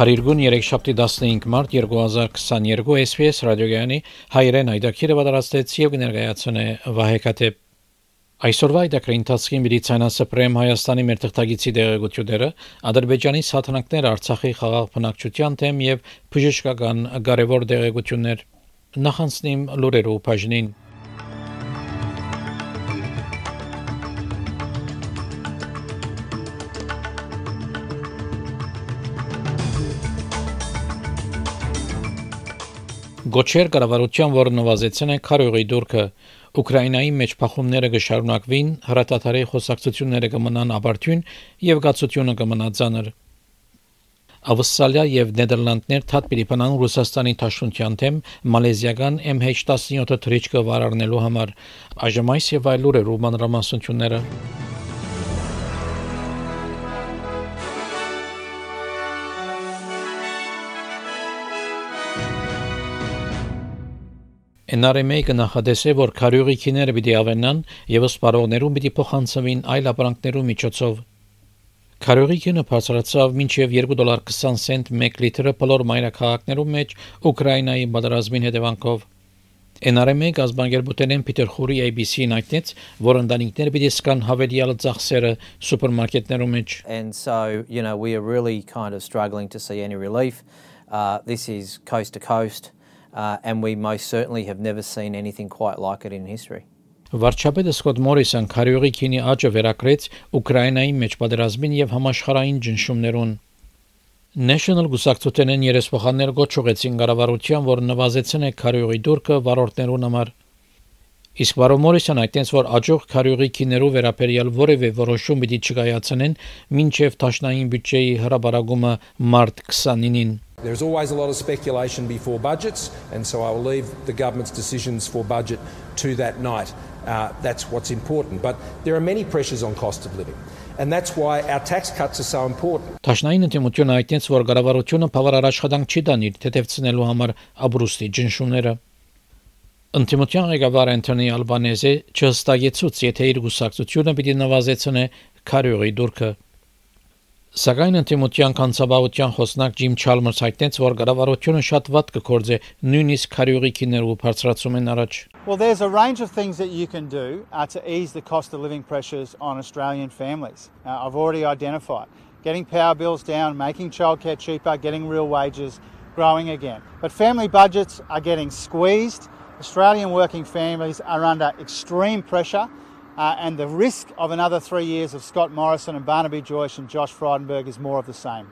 Փարիգուն 3-շաբթի 15 մարտ 2022 SPS ռադիոգյանի հայրեն այդակիրը պատրաստեց եւ ներկայացնե Վահե Կատեփ Այսօրվա այդակրի ընթացքին միլիցիանասը պրեմ Հայաստանի մեր թղթագիտի դեղեցությունները Ադրբեջանի սաթնակներ Արցախի խաղաղ բնակչության թեմ եւ բժշկական կարևոր դեղեցություններ նախանցնիմ լուրերով բաժնին Գոչեր կառավարության, որը նվազեցին է քարյուղի դուրքը, Ուկրաինայի մեջ փախումները կշարունակվին, հրատատարի խոսակցությունները կմնան ապարդյուն եւ գացությունը կմնա ցաներ։ Ավստրալիա եւ Նեդերլանդներ թատ պիլիպանան Ռուսաստանի ճաշունչյան թեմ մալեզիական MH17 թրիչկը վարարնելու համար։ Այժմ այս եւ այլ լուրեր ու մանրամասնությունները NRM-ը նախադեсե, որ քարյուղիքիները պիտի ավենան եւ սպառողներուն պիտի փոխանցվին այլ ապրանքներու միջոցով։ Քարյուղիքինը բարձրացավ մինչև 2 դոլար 20 سنت 1 լիտրը բոլոր մայրաքաղաքներու մեջ Ուկրաինայի պատերազմին հետևանքով։ NRM-ի գազբանգերբուտենեն Պիտեր Խուրի ABC-ն այդտենց, որ ընտանիքները պիտի սկան հավելյալ ծախսերը սուպերմարկետներում մեջ։ And so, you know, we are really kind of struggling to see any relief. Uh, this is coast to coast uh, and we most certainly have never seen anything quite like it in history. Վարչապետը Սկոտ Մորիսոն քարյուղի քինի աճը վերակրեց Ուկրաինայի մեջ պատերազմին եւ համաշխարհային ճնշումներուն։ National Գուսակցութենեն երեսփոխաններ գոչուեցին կառավարության, որ նվազեցին է քարյուղի դուրքը վարորդներուն համար։ Իսկ Վարոմորիսյան այդտենց որ աջող քարյուղի քիներով վերապերյալ որևէ որոշում պիտի չկայացնեն, մինչև տաշնային բյուջեի հրաբարագումը մարտ 29-ին։ There's always a lot of speculation before budgets, and so I will leave the government's decisions for budget to that night. Uh, that's what's important. But there are many pressures on cost of living. And that's why our tax cuts are so important. Տաշնային ընդդիմությունը այդտենց որ կառավարությունը բավարար աշխատանք չի դանի թեթևցնելու համար աբրուստի ջնշումները։ Ընդդիմության ղեկավար Անտոնի Ալբանեզը չհստակեցուց, եթե իր գուսակցությունը պիտի նվազեցնե քարյուղի դուրքը։ Սակայն ընդդիմության կանցաբավության խոսնակ Ջիմ Չալմերս հայտնեց, որ կառավարությունը շատ վատ կգործե նույնիսկ քարյուղի քիներով բարձրացում են առաջ։ Well, there's a range of things that you can do uh, to ease the cost of living pressures on Australian families. Uh, I've already identified getting power bills down, making childcare cheaper, getting real wages growing again. But family budgets are getting squeezed. Australian working families are under extreme pressure. Uh, and the risk of another three years of Scott Morrison and Barnaby Joyce and Josh Frydenberg is more of the same.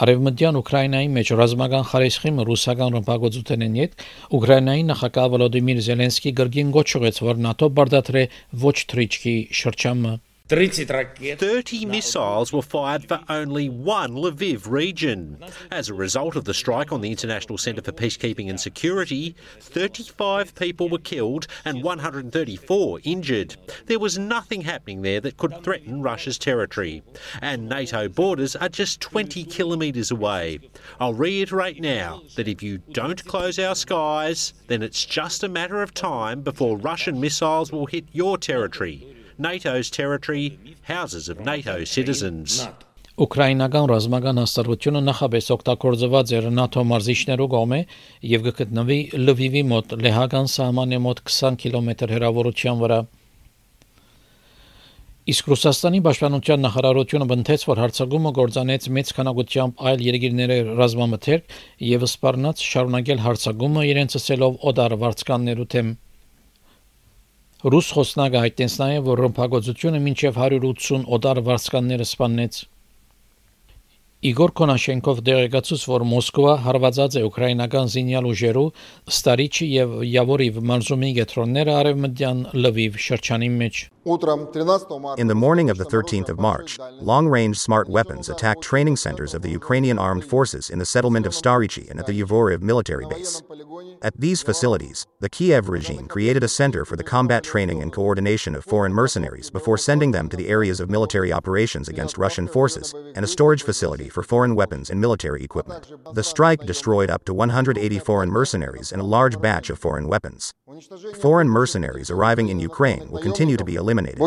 Արևմտյան Ուկրաինայի մեջ ռազմական խարիսխիմը ռուսական ռմբակոծութենեն հետ Ուկրաինայի նախագահ Վլոդիմիր Զելենսկի գրգին գոչուեց, որ ՆԱՏՕ բարդատրե ոչ թրիչքի շրջանը 30 missiles were fired for only one Lviv region. As a result of the strike on the International Centre for Peacekeeping and Security, 35 people were killed and 134 injured. There was nothing happening there that could threaten Russia's territory. And NATO borders are just 20 kilometres away. I'll reiterate now that if you don't close our skies, then it's just a matter of time before Russian missiles will hit your territory. NATO's territory, houses of NATO citizens. Ուկրաինական ռազմական հաստատությունը նախաբես օգտագործված էր ՆԱԹՕ մարզիչներու կողմէ եւ կգտնվի Լվիվի մոտ լեհական սահմանի մոտ 20 կիլոմետր հեռավորության վրա։ Իսկ Ռուսաստանի պաշտպանության նախարարությունը բնթեց, որ հարցակումը գործանեց մեծ քանակությամբ այլ երկիրների ռազմամթերք եւ սպառնաց շարունակել հարցակումը իրենց ասելով օդար վարձկաններու թեմ։ Ռուս խոսնակը հայտնեց նաև, որ ռմբակոծությունը մինչև 180 օտար վարձկանները սպանեց։ Իգոր Կոնաշենկով դերեկացուց, որ Մոսկվա հարվածած է ուկրաինական զինյալ ուժերու Ստարիչի եւ Յավորիվ մարզումի գետրոնները արևմտյան Լվիվ շրջանի մեջ։ In the morning of the 13th of March, long range smart weapons attacked training centers of the Ukrainian armed forces in the settlement of Starichi and at the Yuvoriv military base. At these facilities, the Kiev regime created a center for the combat training and coordination of foreign mercenaries before sending them to the areas of military operations against Russian forces, and a storage facility for foreign weapons and military equipment. The strike destroyed up to 180 foreign mercenaries and a large batch of foreign weapons. Foreign mercenaries arriving in Ukraine will continue to be eliminated.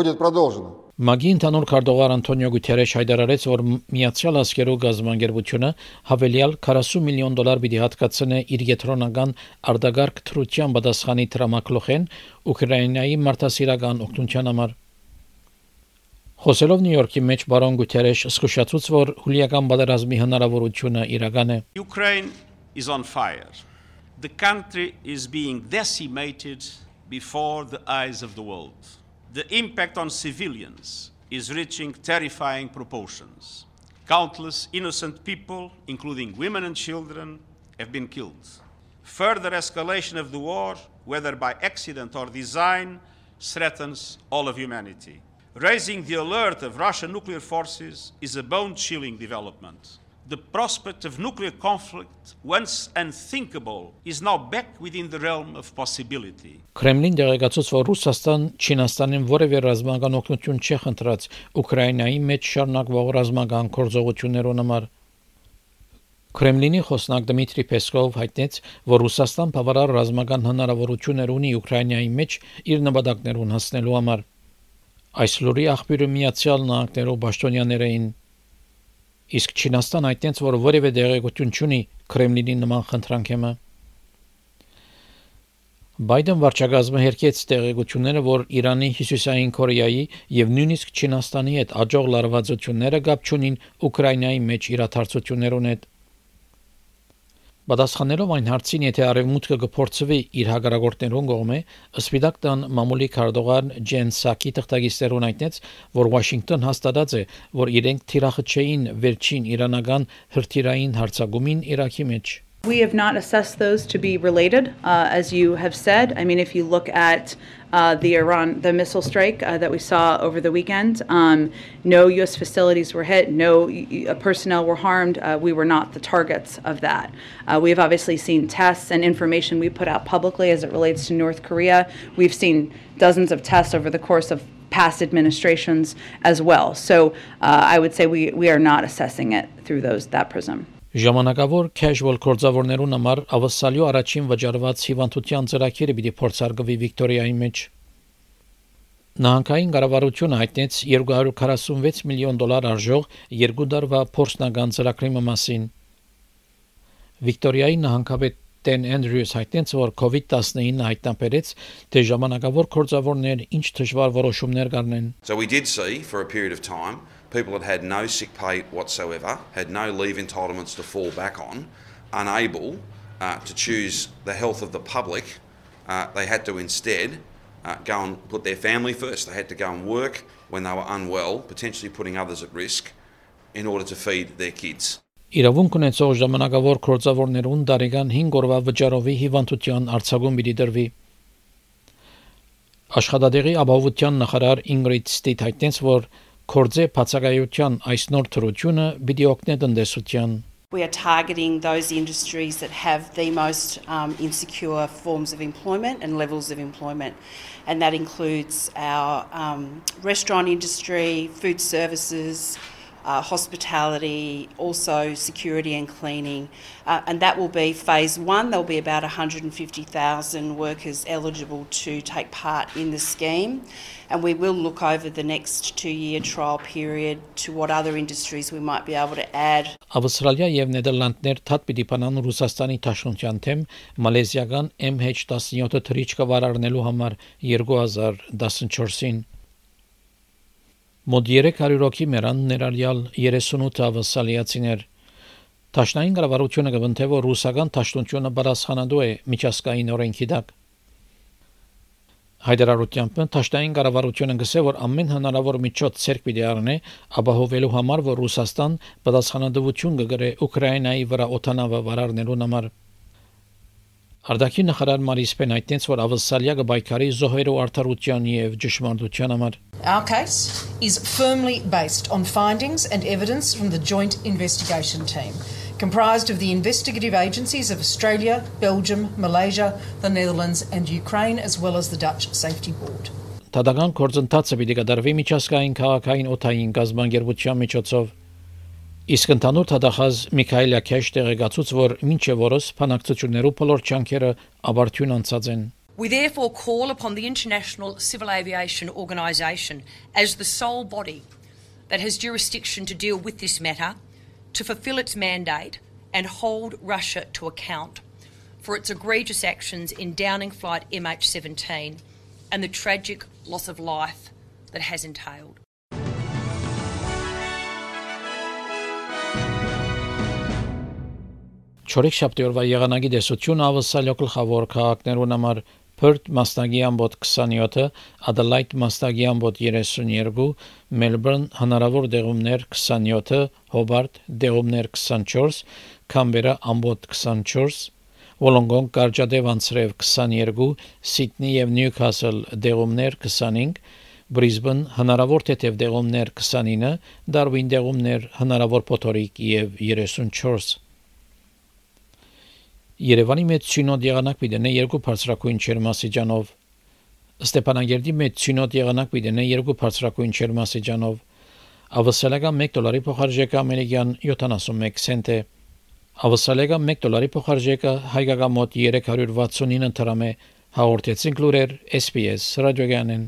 Մագի ընդհանուր քարտուղար Անտոնիո Գուտերեշ հայտարարեց, որ Միացյալ Աշխարհի գազբանգերությունը հավելյալ 40 միլիոն դոլար պիտի հատկացնե իր եթրոնական արդագարգ թրության պատասխանի դրամակլոխեն Ուկրաինայի մարդասիրական օգնության համար։ Խոսելով Նյու Յորքի մեջ բարոն Գուտերեշ զսկուշացուց, որ հուլիական պատերազմի հնարավորությունը իրական է։ Ukraine is on fire. The country is being decimated before the eyes of the world. The impact on civilians is reaching terrifying proportions. Countless innocent people, including women and children, have been killed. Further escalation of the war, whether by accident or design, threatens all of humanity. Raising the alert of Russian nuclear forces is a bone chilling development the prospect of nuclear conflict, once unthinkable, is now back within the realm of possibility. Կրեմլին դեղեկացուց, որ Ռուսաստան Չինաստանին որևէ ռազմական օգնություն չի խնդրած Ուկրաինայի մեջ շարունակվող ռազմական գործողություններուն համար։ Կրեմլինի խոսնակ Դմիտրի Պեսկով հայտնեց, որ Ռուսաստան բավարար ռազմական հնարավորություններ ունի Ուկրաինայի մեջ իր նպատակներուն հասնելու համար։ Այս լուրի աղբյուրը Միացյալ Նահանգներով պաշտոնյաներային իսկ Չինաստան այդտենց որ որևէ դեղեցություն չունի Կրեմլինի նման խնդրանքեմը Բայդեն վարչագազմը հերքեց տեղեկությունները, որ Իրանի Հյուսիսային Կորեայի եւ նույնիսկ Չինաստանի հետ աջող լարվածությունները գապ չունին Ուկրաինայի մեջ իրադարձություններուն հետ։ Պատասխանելով այն հարցին, եթե արևմուտքը կփորձվի իր հագարագործներուն կողմէ, Սպիտակ տան մամուլի քարտուղար Ջեն Սակի տխտագիստերուն այդտենց, որ Վաշինգտոն հաստատած է, որ իրենք թիրախը չէին վերջին իրանական հրթիռային հարձակումին Իրաքի մեջ։ We have not assessed those to be related, uh, as you have said. I mean, if you look at uh, the Iran, the missile strike uh, that we saw over the weekend, um, no U.S. facilities were hit, no uh, personnel were harmed. Uh, we were not the targets of that. Uh, we have obviously seen tests and information we put out publicly as it relates to North Korea. We've seen dozens of tests over the course of past administrations as well. So I would say we, we are not assessing it through those that prism. Ժամանակավոր casual կորձավորներուն համար ավսալյո առաջին վճարված հիվանդության ծրագիրը պիտի փորձարկվի Վիկտորիայի մեջ։ Նահանգային կառավարությունը հայտնեց 246 միլիոն դոլար արժող երկու դարվա փորձնական ծրագրի մասին։ Վիկտորիայի նահանգապետ Տեն Էնդրյուս հայտնեց, որ COVID-19 հայտնաբերեց, թե ժամանակավոր կորձավորներ ինչ դժվար որոշումներ կառնեն։ So we did see for a period of time people had had no sick pay whatsoever, had no leave entitlements to fall back on, unable uh, to choose the health of the public. Uh, they had to instead uh, go and put their family first. They had to go and work when they were unwell, potentially putting others at risk, in order to feed their kids. Իրավունք ունեցող ժամանակավոր կորձավորներուն դարեգան 5 օրվա վճարովի հիվանդության արձակում պիտի դրվի։ Աշխատադեղի ապահովության նախարար Ինգրիդ Ստիտ հայտնեց, որ կորձե բացակայության այս նոր թրությունը պիտի օգնի տնտեսության We are targeting those industries that have the most um, insecure forms of employment and levels of employment. And that includes our um, restaurant industry, food services, uh, hospitality, also security and cleaning. Uh, and that will be phase one. There'll be about 150,000 workers eligible to take part in the scheme. And we will look over the next two year trial period to what other industries we might be able to add. Ավստրալիա եւ Նեդերլանդներ թատ պիտի բանան Ռուսաստանի Թաշունչյան թեմ մալեզիական MH17 թրիչկը վարարնելու համար 2014-ին Մոտ 300 հոգի մեռան ներառյալ 38 ավասալիացիներ։ Տաշնային կառավարությունը կվնթե որ ռուսական ճաշտոնությունը բարասխանադու է միջազգային օրենքի դակ։ Հայդարարությամբ Տաշնային կառավարությունը գսե որ ամեն հնարավոր միջոց ցերկ պիտի առնե ապահովելու համար որ Ռուսաստան պատասխանատվություն կգրե Ուկրաինայի վրա օտանավը վարարնելու համար։ Արդակի նախարար Մարիս Պեն հայտնեց որ ավսալիա կբայքարի զոհերու արդարության եւ ճշմարտության համար։ Our case is firmly based on findings and evidence from the Joint Investigation Team, comprised of the investigative agencies of Australia, Belgium, Malaysia, the Netherlands, and Ukraine, as well as the Dutch Safety Board. Տադական կորձընթացը պիտի կդարվի միջազգային քաղաքային օթային գազբանգերության միջոցով Իսկ ընդհանուր թադախած Միքայել Յակեշ տեղեկացուց, որ մինչև օրս փանակցություններու բոլոր չանքերը ավարտյուն անցած են։ We therefore call upon the International Civil Aviation Organisation as the sole body that has jurisdiction to deal with this matter to fulfil its mandate and hold Russia to account for its egregious actions in downing flight MH17 and the tragic loss of life that has entailed. Չորեք շաբթի օրվա եղանակի դեսություն ավսալյո գլխավոր քաղաքներուն համար Perth մասնագի ամբոտ 27-ը, Adelaide մասնագի ամբոտ 32, Melbourne հնարավոր դեղումներ 27-ը, Hobart դեղումներ 24, Canberra ամբոտ 24, Wollongong կարճադև անցրև 22, Sydney եւ Newcastle դեղումներ 25, Brisbane հնարավոր թեթև դեղումներ 29, Darwin դեղումներ հնարավոր փոթորիկ եւ 34 Երևանի մեծ սյունոտ եղանակ պիտենե երկու բարձրակույն չերմասիջանով Ստեփանագերդի մեծ սյունոտ եղանակ պիտենե երկու բարձրակույն չերմասիջանով Ավսալական 1 դոլարի փոխարժեքը ամերիկյան 71 سنت է Ավսալական 1 դոլարի փոխարժեքը հայկական մոտ 369 դրամ է հաղորդեցին լուրեր SPS ռադիոգյանեն